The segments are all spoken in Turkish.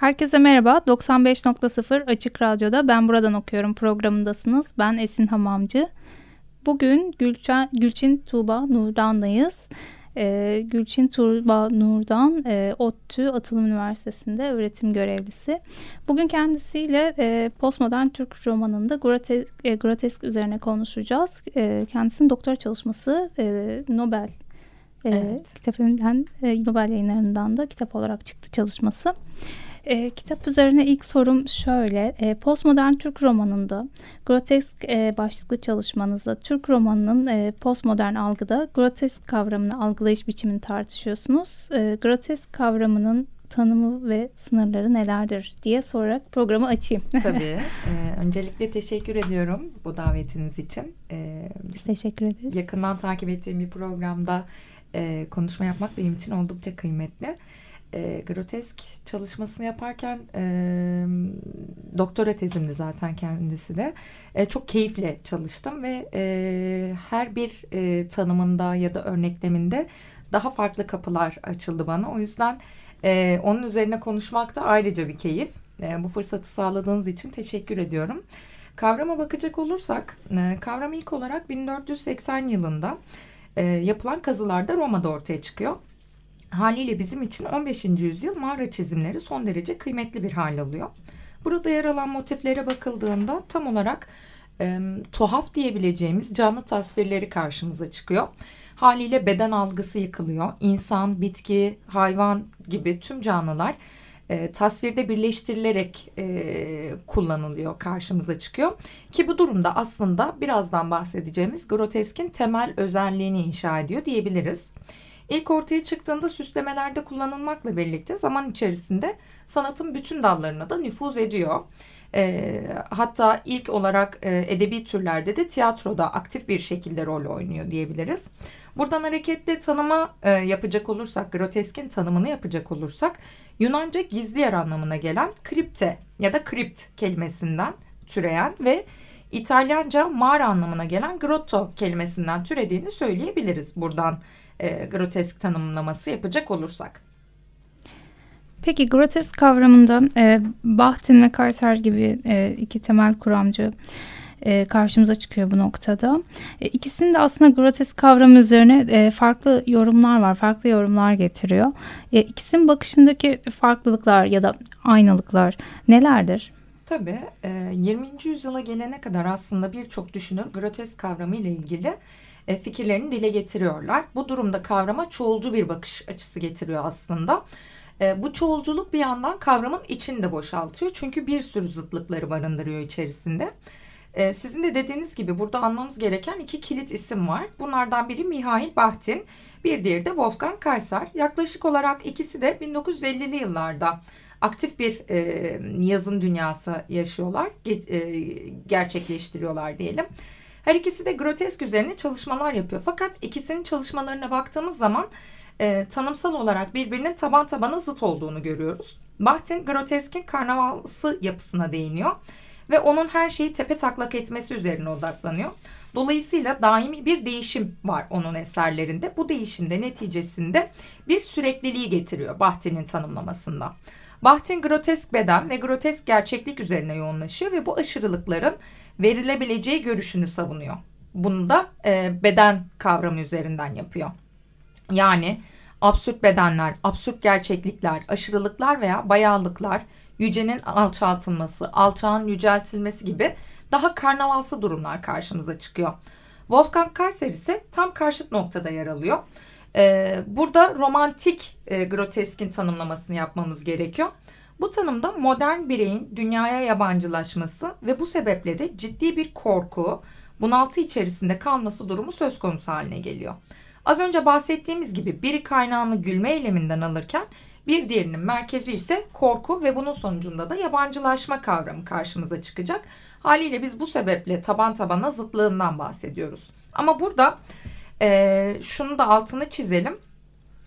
Herkese merhaba. 95.0 Açık Radyo'da Ben Buradan Okuyorum programındasınız. Ben Esin Hamamcı. Bugün Gülçen, Gülçin Tuğba Nurdan'dayız. Ee, Gülçin Tuğba Nurdan, e, ODTÜ Atılım Üniversitesi'nde öğretim görevlisi. Bugün kendisiyle e, postmodern Türk romanında grotesk, e, grotesk üzerine konuşacağız. E, kendisinin doktora çalışması e, Nobel e, evet. kitapından, e, Nobel yayınlarından da kitap olarak çıktı çalışması. E, kitap üzerine ilk sorum şöyle. E, postmodern Türk romanında grotesk e, başlıklı çalışmanızda Türk romanının e, postmodern algıda grotesk kavramını algılayış biçimini tartışıyorsunuz. E, grotesk kavramının tanımı ve sınırları nelerdir diye sorarak programı açayım. Tabii. Ee, öncelikle teşekkür ediyorum bu davetiniz için. Ee, Biz teşekkür ederiz. Yakından takip ettiğim bir programda e, konuşma yapmak benim için oldukça kıymetli e, grotesk çalışmasını yaparken e, doktora tezimdi zaten kendisi de e, çok keyifle çalıştım ve e, her bir e, tanımında ya da örnekleminde daha farklı kapılar açıldı bana o yüzden e, onun üzerine konuşmak da ayrıca bir keyif e, bu fırsatı sağladığınız için teşekkür ediyorum. Kavrama bakacak olursak e, kavram ilk olarak 1480 yılında e, yapılan kazılarda Roma'da ortaya çıkıyor. Haliyle bizim için 15. yüzyıl mağara çizimleri son derece kıymetli bir hal alıyor. Burada yer alan motiflere bakıldığında tam olarak e, tuhaf diyebileceğimiz canlı tasvirleri karşımıza çıkıyor. Haliyle beden algısı yıkılıyor. İnsan, bitki, hayvan gibi tüm canlılar e, tasvirde birleştirilerek e, kullanılıyor, karşımıza çıkıyor. Ki bu durumda aslında birazdan bahsedeceğimiz groteskin temel özelliğini inşa ediyor diyebiliriz. İlk ortaya çıktığında süslemelerde kullanılmakla birlikte zaman içerisinde sanatın bütün dallarına da nüfuz ediyor. E, hatta ilk olarak e, edebi türlerde de tiyatroda aktif bir şekilde rol oynuyor diyebiliriz. Buradan hareketle tanıma e, yapacak olursak, groteskin tanımını yapacak olursak Yunanca gizli yer anlamına gelen kripte ya da kript kelimesinden türeyen ve İtalyanca mağara anlamına gelen grotto kelimesinden türediğini söyleyebiliriz buradan e, grotesk tanımlaması yapacak olursak. Peki grotesk kavramında e, Bakhtin ve Carter gibi e, iki temel kuramcı e, karşımıza çıkıyor bu noktada. E, ikisinin de aslında grotesk kavramı üzerine e, farklı yorumlar var, farklı yorumlar getiriyor. E, ikisinin bakışındaki farklılıklar ya da aynalıklar nelerdir? Tabii 20. yüzyıla gelene kadar aslında birçok düşünür grotesk kavramı ile ilgili e, fikirlerini dile getiriyorlar. Bu durumda kavrama çoğulcu bir bakış açısı getiriyor aslında. E, bu çoğulculuk bir yandan kavramın içini de boşaltıyor. Çünkü bir sürü zıtlıkları barındırıyor içerisinde. E, sizin de dediğiniz gibi burada anlamamız gereken iki kilit isim var. Bunlardan biri Mihail Bahtin, bir diğeri de Wolfgang Kaiser. Yaklaşık olarak ikisi de 1950'li yıllarda aktif bir e, yazın dünyası yaşıyorlar, ge, e, gerçekleştiriyorlar diyelim. Her ikisi de grotesk üzerine çalışmalar yapıyor. Fakat ikisinin çalışmalarına baktığımız zaman e, tanımsal olarak birbirinin taban tabana zıt olduğunu görüyoruz. Bahtin groteskin karnavalsı yapısına değiniyor ve onun her şeyi tepe taklak etmesi üzerine odaklanıyor. Dolayısıyla daimi bir değişim var onun eserlerinde. Bu değişimde neticesinde bir sürekliliği getiriyor Bahtin'in tanımlamasında. Bahtin grotesk beden ve grotesk gerçeklik üzerine yoğunlaşıyor ve bu aşırılıkların verilebileceği görüşünü savunuyor. Bunu da e, beden kavramı üzerinden yapıyor. Yani absürt bedenler, absürt gerçeklikler, aşırılıklar veya bayağılıklar, yücenin alçaltılması, alçağın yüceltilmesi gibi daha karnavalsı durumlar karşımıza çıkıyor. Wolfgang Kaiser ise tam karşıt noktada yer alıyor. Ee, burada romantik e, groteskin tanımlamasını yapmamız gerekiyor. Bu tanımda modern bireyin dünyaya yabancılaşması ve bu sebeple de ciddi bir korku, bunaltı içerisinde kalması durumu söz konusu haline geliyor. Az önce bahsettiğimiz gibi biri kaynağını gülme eyleminden alırken bir diğerinin merkezi ise korku ve bunun sonucunda da yabancılaşma kavramı karşımıza çıkacak. Haliyle biz bu sebeple taban tabana zıtlığından bahsediyoruz. Ama burada e, şunu da altını çizelim.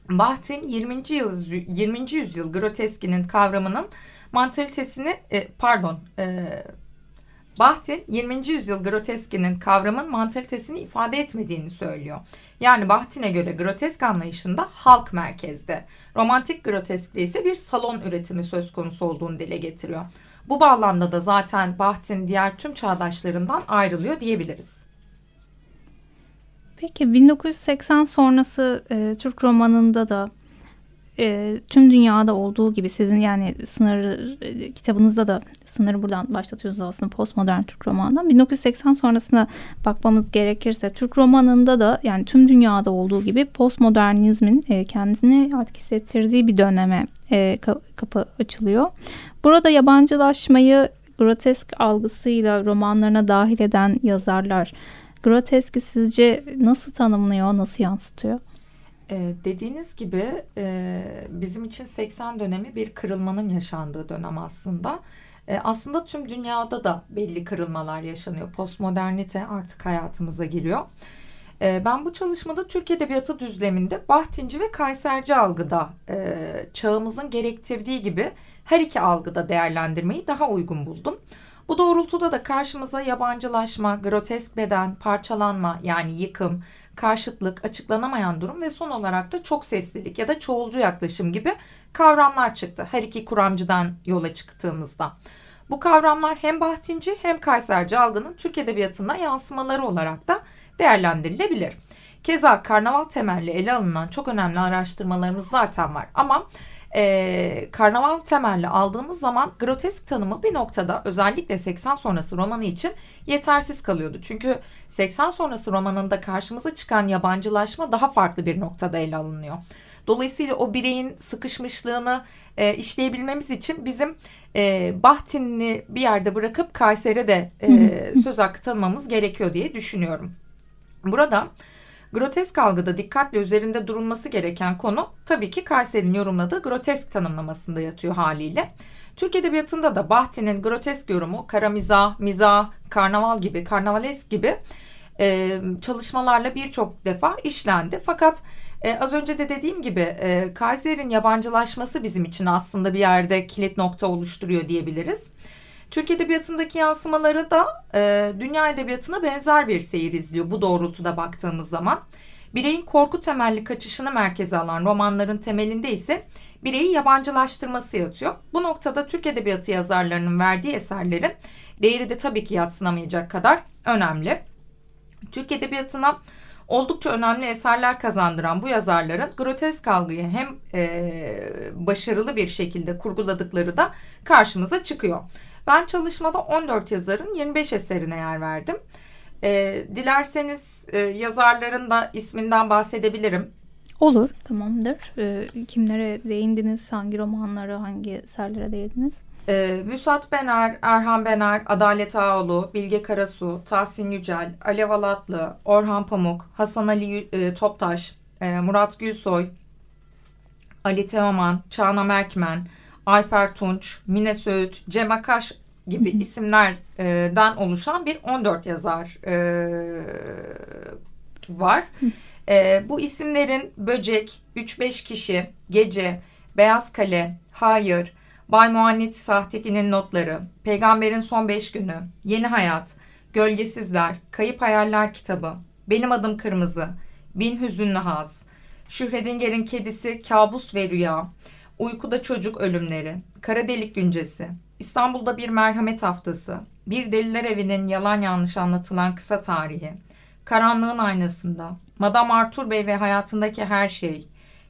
Baht'in 20. yüzyıl 20. yüzyıl groteskinin kavramının mantalitesini e, pardon e, Baht'in 20. yüzyıl groteskinin kavramın mantalitesini ifade etmediğini söylüyor. Yani Baht'ine göre grotesk anlayışında halk merkezde. Romantik groteskte ise bir salon üretimi söz konusu olduğunu dile getiriyor. Bu bağlamda da zaten Baht'in diğer tüm çağdaşlarından ayrılıyor diyebiliriz. Peki 1980 sonrası e, Türk romanında da e, tüm dünyada olduğu gibi sizin yani sınırı e, kitabınızda da sınırı buradan başlatıyorsunuz aslında postmodern Türk romanından. 1980 sonrasına bakmamız gerekirse Türk romanında da yani tüm dünyada olduğu gibi postmodernizmin e, kendini artık hissettirdiği bir döneme e, kapı açılıyor. Burada yabancılaşmayı grotesk algısıyla romanlarına dahil eden yazarlar groteski sizce nasıl tanımlıyor, nasıl yansıtıyor? Ee, dediğiniz gibi e, bizim için 80 dönemi bir kırılmanın yaşandığı dönem aslında. E, aslında tüm dünyada da belli kırılmalar yaşanıyor. Postmodernite artık hayatımıza giriyor. E, ben bu çalışmada Türk Edebiyatı düzleminde Bahtinci ve Kayserci algıda e, çağımızın gerektirdiği gibi her iki algıda değerlendirmeyi daha uygun buldum. Bu doğrultuda da karşımıza yabancılaşma, grotesk beden, parçalanma yani yıkım, karşıtlık, açıklanamayan durum ve son olarak da çok seslilik ya da çoğulcu yaklaşım gibi kavramlar çıktı. Her iki kuramcıdan yola çıktığımızda. Bu kavramlar hem Bahtinci hem Kayserci algının Türk Edebiyatı'na yansımaları olarak da değerlendirilebilir. Keza karnaval temelli ele alınan çok önemli araştırmalarımız zaten var. Ama e, karnaval temelli aldığımız zaman grotesk tanımı bir noktada özellikle 80 sonrası romanı için yetersiz kalıyordu. Çünkü 80 sonrası romanında karşımıza çıkan yabancılaşma daha farklı bir noktada ele alınıyor. Dolayısıyla o bireyin sıkışmışlığını e, işleyebilmemiz için bizim e, Bahtin'i bir yerde bırakıp Kayseri'de de e, söz hakkı tanımamız gerekiyor diye düşünüyorum. Burada Grotesk algıda dikkatle üzerinde durulması gereken konu tabii ki Kayseri'nin yorumladığı grotesk tanımlamasında yatıyor haliyle. Türk Edebiyatı'nda da Bahti'nin grotesk yorumu kara mizah, mizah, karnaval gibi, karnavalesk gibi e, çalışmalarla birçok defa işlendi. Fakat e, az önce de dediğim gibi e, Kayseri'nin yabancılaşması bizim için aslında bir yerde kilit nokta oluşturuyor diyebiliriz. Türk Edebiyatı'ndaki yansımaları da e, dünya edebiyatına benzer bir seyir izliyor bu doğrultuda baktığımız zaman. Bireyin korku temelli kaçışını merkeze alan romanların temelinde ise bireyi yabancılaştırması yatıyor. Bu noktada Türk Edebiyatı yazarlarının verdiği eserlerin değeri de tabii ki yatsınamayacak kadar önemli. Türk Edebiyatı'na oldukça önemli eserler kazandıran bu yazarların grotesk algıyı hem e, başarılı bir şekilde kurguladıkları da karşımıza çıkıyor. Ben çalışmada 14 yazarın 25 eserine yer verdim. E, dilerseniz e, yazarların da isminden bahsedebilirim. Olur, tamamdır. E, kimlere değindiniz, hangi romanlara, hangi eserlere değindiniz? E, Vüsat Bener, Erhan Bener, Adalet Ağoğlu, Bilge Karasu, Tahsin Yücel, Alev Alatlı, Orhan Pamuk, Hasan Ali e, Toptaş, e, Murat Gülsoy, Ali Teoman, Çağna Merkmen, Ayfer Tunç, Mine Söğüt, Cem Akaş gibi isimlerden oluşan bir 14 yazar e, var. E, bu isimlerin Böcek, 3-5 kişi, Gece, Beyaz Kale, Hayır, Bay Muannit Sahteki'nin notları, Peygamberin son beş günü, Yeni Hayat, Gölgesizler, Kayıp Hayaller kitabı, Benim Adım Kırmızı, Bin Hüzünlü Haz, Şühredinger'in Kedisi, Kabus ve Rüya, Uykuda Çocuk Ölümleri, Kara Delik Güncesi, İstanbul'da bir merhamet haftası, bir deliler evinin yalan yanlış anlatılan kısa tarihi, Karanlığın aynasında, Madame Arthur Bey ve hayatındaki her şey,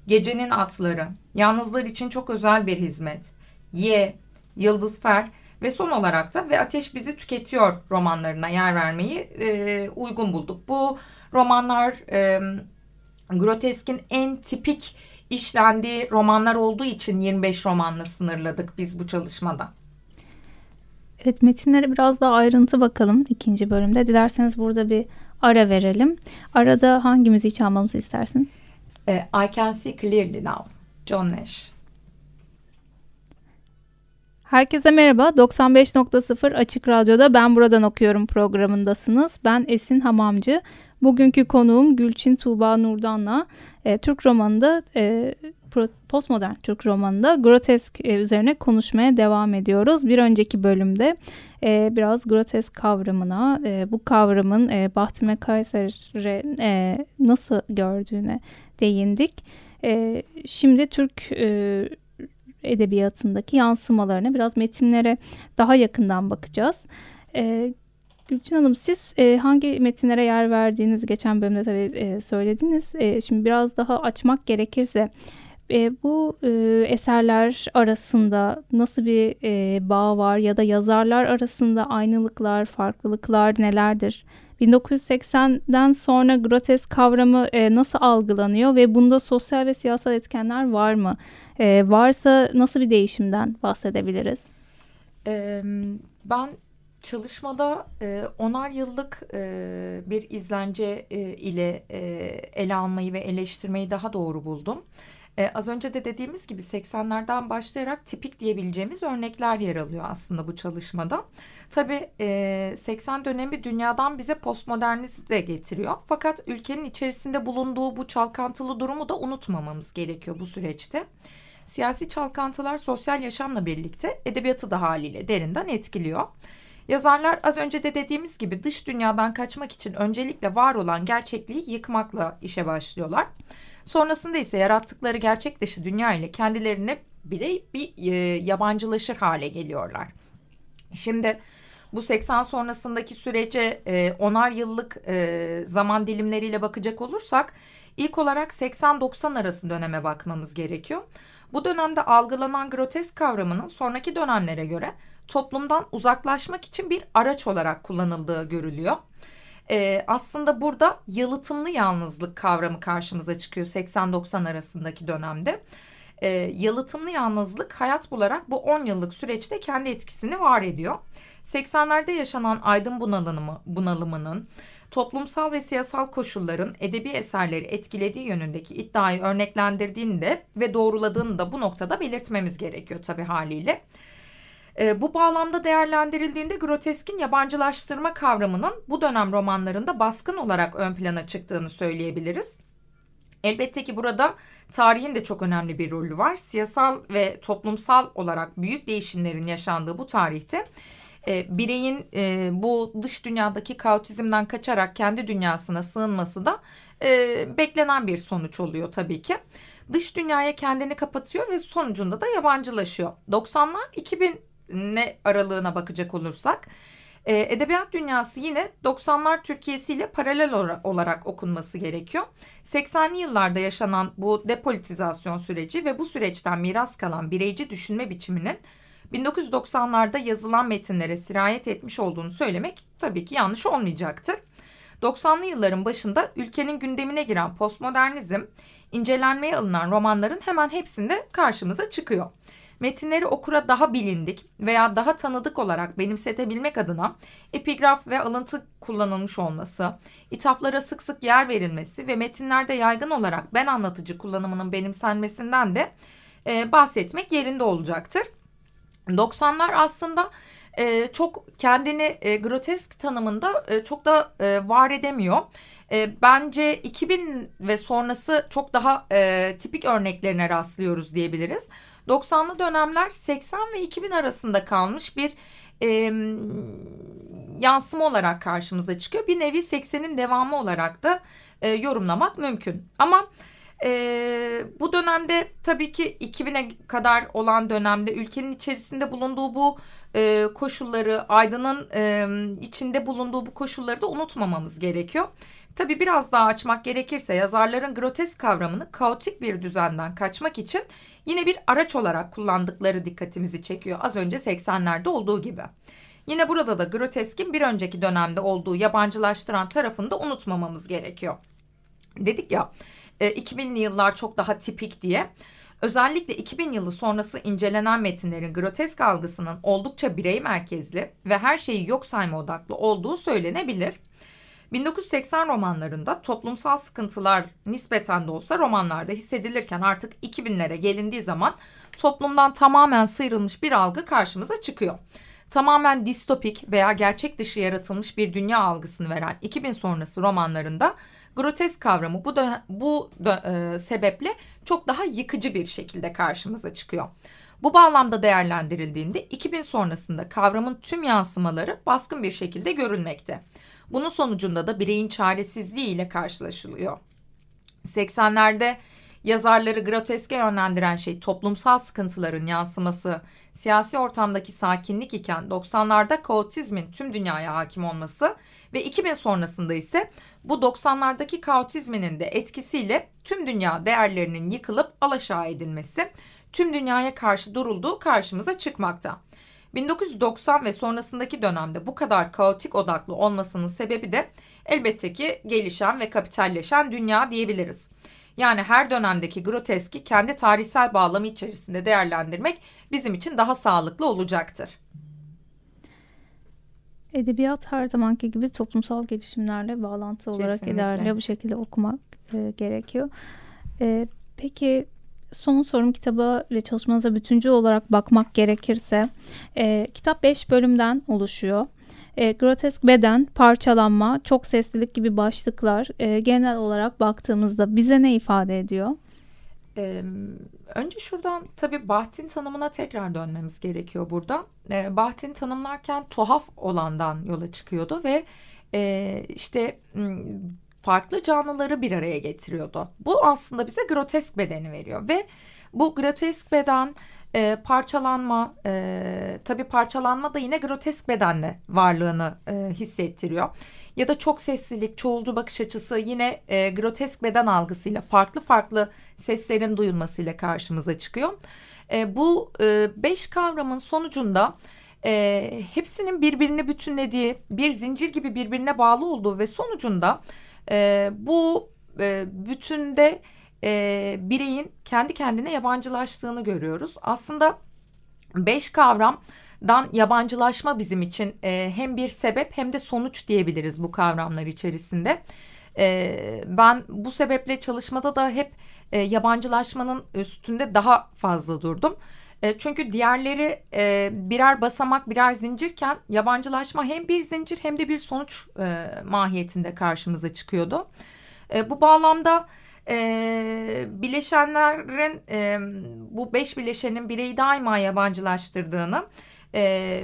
Gecenin atları, Yalnızlar için çok özel bir hizmet, Ye, Yıldız Fer ve son olarak da Ve Ateş Bizi Tüketiyor romanlarına yer vermeyi e, uygun bulduk. Bu romanlar e, groteskin en tipik işlendiği romanlar olduğu için 25 romanla sınırladık biz bu çalışmada. Evet metinlere biraz daha ayrıntı bakalım ikinci bölümde. Dilerseniz burada bir ara verelim. Arada hangi müziği çalmamızı istersiniz? E, I Can See Clearly Now, John Nash. Herkese merhaba. 95.0 Açık Radyo'da Ben Buradan Okuyorum programındasınız. Ben Esin Hamamcı. Bugünkü konuğum Gülçin Tuğba Nurdan'la e, Türk romanında e, postmodern Türk romanında grotesk e, üzerine konuşmaya devam ediyoruz. Bir önceki bölümde e, biraz grotesk kavramına, e, bu kavramın e, Bahtime Kayser'e e, nasıl gördüğüne değindik. E, şimdi Türk e, edebiyatındaki yansımalarına biraz metinlere daha yakından bakacağız. E, Gülçin Hanım siz e, hangi metinlere yer verdiğinizi geçen bölümde tabii e, söylediniz. E, şimdi biraz daha açmak gerekirse e, bu e, eserler arasında nasıl bir e, bağ var ya da yazarlar arasında aynılıklar, farklılıklar nelerdir? 1980'den sonra grotesk kavramı e, nasıl algılanıyor ve bunda sosyal ve siyasal etkenler var mı? E, varsa nasıl bir değişimden bahsedebiliriz? E, ben çalışmada e, onar yıllık e, bir izlence e, ile e, ele almayı ve eleştirmeyi daha doğru buldum. Ee, az önce de dediğimiz gibi 80'lerden başlayarak tipik diyebileceğimiz örnekler yer alıyor aslında bu çalışmada. Tabii e, 80 dönemi dünyadan bize postmodernizm de getiriyor. Fakat ülkenin içerisinde bulunduğu bu çalkantılı durumu da unutmamamız gerekiyor bu süreçte. Siyasi çalkantılar sosyal yaşamla birlikte edebiyatı da haliyle derinden etkiliyor. Yazarlar az önce de dediğimiz gibi dış dünyadan kaçmak için öncelikle var olan gerçekliği yıkmakla işe başlıyorlar. Sonrasında ise yarattıkları gerçek dışı dünya ile kendilerini bile bir e, yabancılaşır hale geliyorlar. Şimdi bu 80 sonrasındaki sürece e, onar yıllık e, zaman dilimleriyle bakacak olursak ilk olarak 80-90 arası döneme bakmamız gerekiyor. Bu dönemde algılanan grotesk kavramının sonraki dönemlere göre toplumdan uzaklaşmak için bir araç olarak kullanıldığı görülüyor. Ee, aslında burada yalıtımlı yalnızlık kavramı karşımıza çıkıyor 80-90 arasındaki dönemde. Ee, yalıtımlı yalnızlık hayat bularak bu 10 yıllık süreçte kendi etkisini var ediyor. 80'lerde yaşanan aydın bunalımı, bunalımının toplumsal ve siyasal koşulların edebi eserleri etkilediği yönündeki iddiayı örneklendirdiğini de ve doğruladığını da bu noktada belirtmemiz gerekiyor tabii haliyle. E, bu bağlamda değerlendirildiğinde groteskin yabancılaştırma kavramının bu dönem romanlarında baskın olarak ön plana çıktığını söyleyebiliriz. Elbette ki burada tarihin de çok önemli bir rolü var. Siyasal ve toplumsal olarak büyük değişimlerin yaşandığı bu tarihte e, bireyin e, bu dış dünyadaki kaotizmden kaçarak kendi dünyasına sığınması da e, beklenen bir sonuç oluyor tabii ki. Dış dünyaya kendini kapatıyor ve sonucunda da yabancılaşıyor. 90'lar 2000 ne aralığına bakacak olursak e, edebiyat dünyası yine 90'lar Türkiye'si ile paralel olarak okunması gerekiyor. 80'li yıllarda yaşanan bu depolitizasyon süreci ve bu süreçten miras kalan bireyci düşünme biçiminin 1990'larda yazılan metinlere sirayet etmiş olduğunu söylemek tabii ki yanlış olmayacaktır. 90'lı yılların başında ülkenin gündemine giren postmodernizm, incelenmeye alınan romanların hemen hepsinde karşımıza çıkıyor metinleri okura daha bilindik veya daha tanıdık olarak benimsetebilmek adına epigraf ve alıntı kullanılmış olması, ithaflara sık sık yer verilmesi ve metinlerde yaygın olarak ben anlatıcı kullanımının benimsenmesinden de e, bahsetmek yerinde olacaktır. 90'lar aslında e, çok kendini e, grotesk tanımında e, çok da e, var edemiyor. E, bence 2000 ve sonrası çok daha e, tipik örneklerine rastlıyoruz diyebiliriz. 90'lı dönemler 80 ve 2000 arasında kalmış bir e, yansıma olarak karşımıza çıkıyor. Bir nevi 80'in devamı olarak da e, yorumlamak mümkün. Ama e, bu dönemde tabii ki 2000'e kadar olan dönemde ülkenin içerisinde bulunduğu bu e, koşulları, Aydın'ın e, içinde bulunduğu bu koşulları da unutmamamız gerekiyor. Tabii biraz daha açmak gerekirse yazarların grotesk kavramını kaotik bir düzenden kaçmak için yine bir araç olarak kullandıkları dikkatimizi çekiyor. Az önce 80'lerde olduğu gibi. Yine burada da groteskin bir önceki dönemde olduğu yabancılaştıran tarafını da unutmamamız gerekiyor. Dedik ya e, 2000'li yıllar çok daha tipik diye. Özellikle 2000 yılı sonrası incelenen metinlerin grotesk algısının oldukça birey merkezli ve her şeyi yok sayma odaklı olduğu söylenebilir. 1980 romanlarında toplumsal sıkıntılar nispeten de olsa romanlarda hissedilirken artık 2000'lere gelindiği zaman toplumdan tamamen sıyrılmış bir algı karşımıza çıkıyor. Tamamen distopik veya gerçek dışı yaratılmış bir dünya algısını veren 2000 sonrası romanlarında grotesk kavramı bu da bu da, e, sebeple çok daha yıkıcı bir şekilde karşımıza çıkıyor. Bu bağlamda değerlendirildiğinde 2000 sonrasında kavramın tüm yansımaları baskın bir şekilde görülmekte. Bunun sonucunda da bireyin çaresizliği ile karşılaşılıyor. 80'lerde yazarları groteske yönlendiren şey toplumsal sıkıntıların yansıması, siyasi ortamdaki sakinlik iken 90'larda kaotizmin tüm dünyaya hakim olması ve 2000 sonrasında ise bu 90'lardaki kaotizminin de etkisiyle tüm dünya değerlerinin yıkılıp alaşağı edilmesi, tüm dünyaya karşı durulduğu karşımıza çıkmakta. 1990 ve sonrasındaki dönemde bu kadar kaotik odaklı olmasının sebebi de elbette ki gelişen ve kapitalleşen dünya diyebiliriz. Yani her dönemdeki groteski kendi tarihsel bağlamı içerisinde değerlendirmek bizim için daha sağlıklı olacaktır. Edebiyat her zamanki gibi toplumsal gelişimlerle bağlantılı olarak Kesinlikle. Bu şekilde okumak e, gerekiyor. E, peki son sorum kitaba ve çalışmanıza bütüncül olarak bakmak gerekirse e, kitap 5 bölümden oluşuyor. E, grotesk beden, parçalanma, çok seslilik gibi başlıklar e, genel olarak baktığımızda bize ne ifade ediyor? Ee, önce şuradan tabii Baht'in tanımına tekrar dönmemiz gerekiyor burada. Ee, Baht'in tanımlarken tuhaf olandan yola çıkıyordu ve e, işte farklı canlıları bir araya getiriyordu. Bu aslında bize grotesk bedeni veriyor ve bu grotesk beden e, parçalanma e, tabii parçalanma da yine grotesk bedenle varlığını e, hissettiriyor. Ya da çok seslilik, çoğulcu bakış açısı yine e, grotesk beden algısıyla farklı farklı seslerin duyulmasıyla karşımıza çıkıyor. E, bu e, beş kavramın sonucunda e, hepsinin birbirini bütünlediği, bir zincir gibi birbirine bağlı olduğu ve sonucunda e, bu e, bütünde e, bireyin kendi kendine yabancılaştığını görüyoruz. Aslında beş kavramdan yabancılaşma bizim için e, hem bir sebep hem de sonuç diyebiliriz bu kavramlar içerisinde. E, ben bu sebeple çalışmada da hep e, yabancılaşmanın üstünde daha fazla durdum. E, çünkü diğerleri e, birer basamak, birer zincirken yabancılaşma hem bir zincir hem de bir sonuç e, mahiyetinde karşımıza çıkıyordu. E, bu bağlamda e, bileşenlerin e, bu beş bileşenin bireyi daima yabancılaştırdığını e,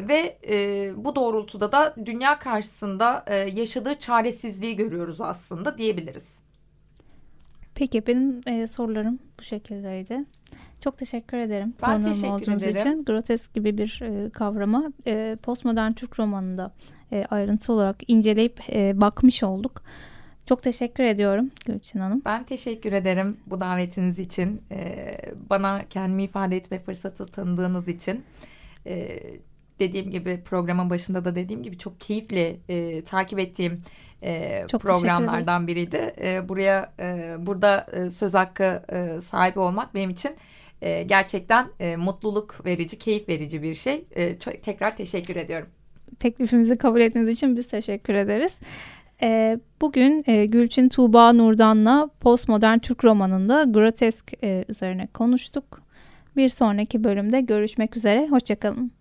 ve e, bu doğrultuda da dünya karşısında e, yaşadığı çaresizliği görüyoruz aslında diyebiliriz. Peki benim e, sorularım bu şekildeydi. Çok teşekkür ederim. Ben teşekkür olduğunuz ederim. için. Grotesk gibi bir e, kavrama e, postmodern Türk romanında e, ayrıntı olarak inceleyip e, bakmış olduk. Çok teşekkür ediyorum Gülçin Hanım. Ben teşekkür ederim bu davetiniz için. Ee, bana kendimi ifade etme fırsatı tanıdığınız için. Ee, dediğim gibi programın başında da dediğim gibi çok keyifle e, takip ettiğim e, çok programlardan biriydi. E, buraya e, burada e, söz hakkı e, sahibi olmak benim için e, gerçekten e, mutluluk verici, keyif verici bir şey. E, çok, tekrar teşekkür ediyorum. Teklifimizi kabul ettiğiniz için biz teşekkür ederiz. E, bugün e, Gülçin Tuğba Nurdan'la postmodern Türk romanında grotesk e, üzerine konuştuk. Bir sonraki bölümde görüşmek üzere. Hoşçakalın.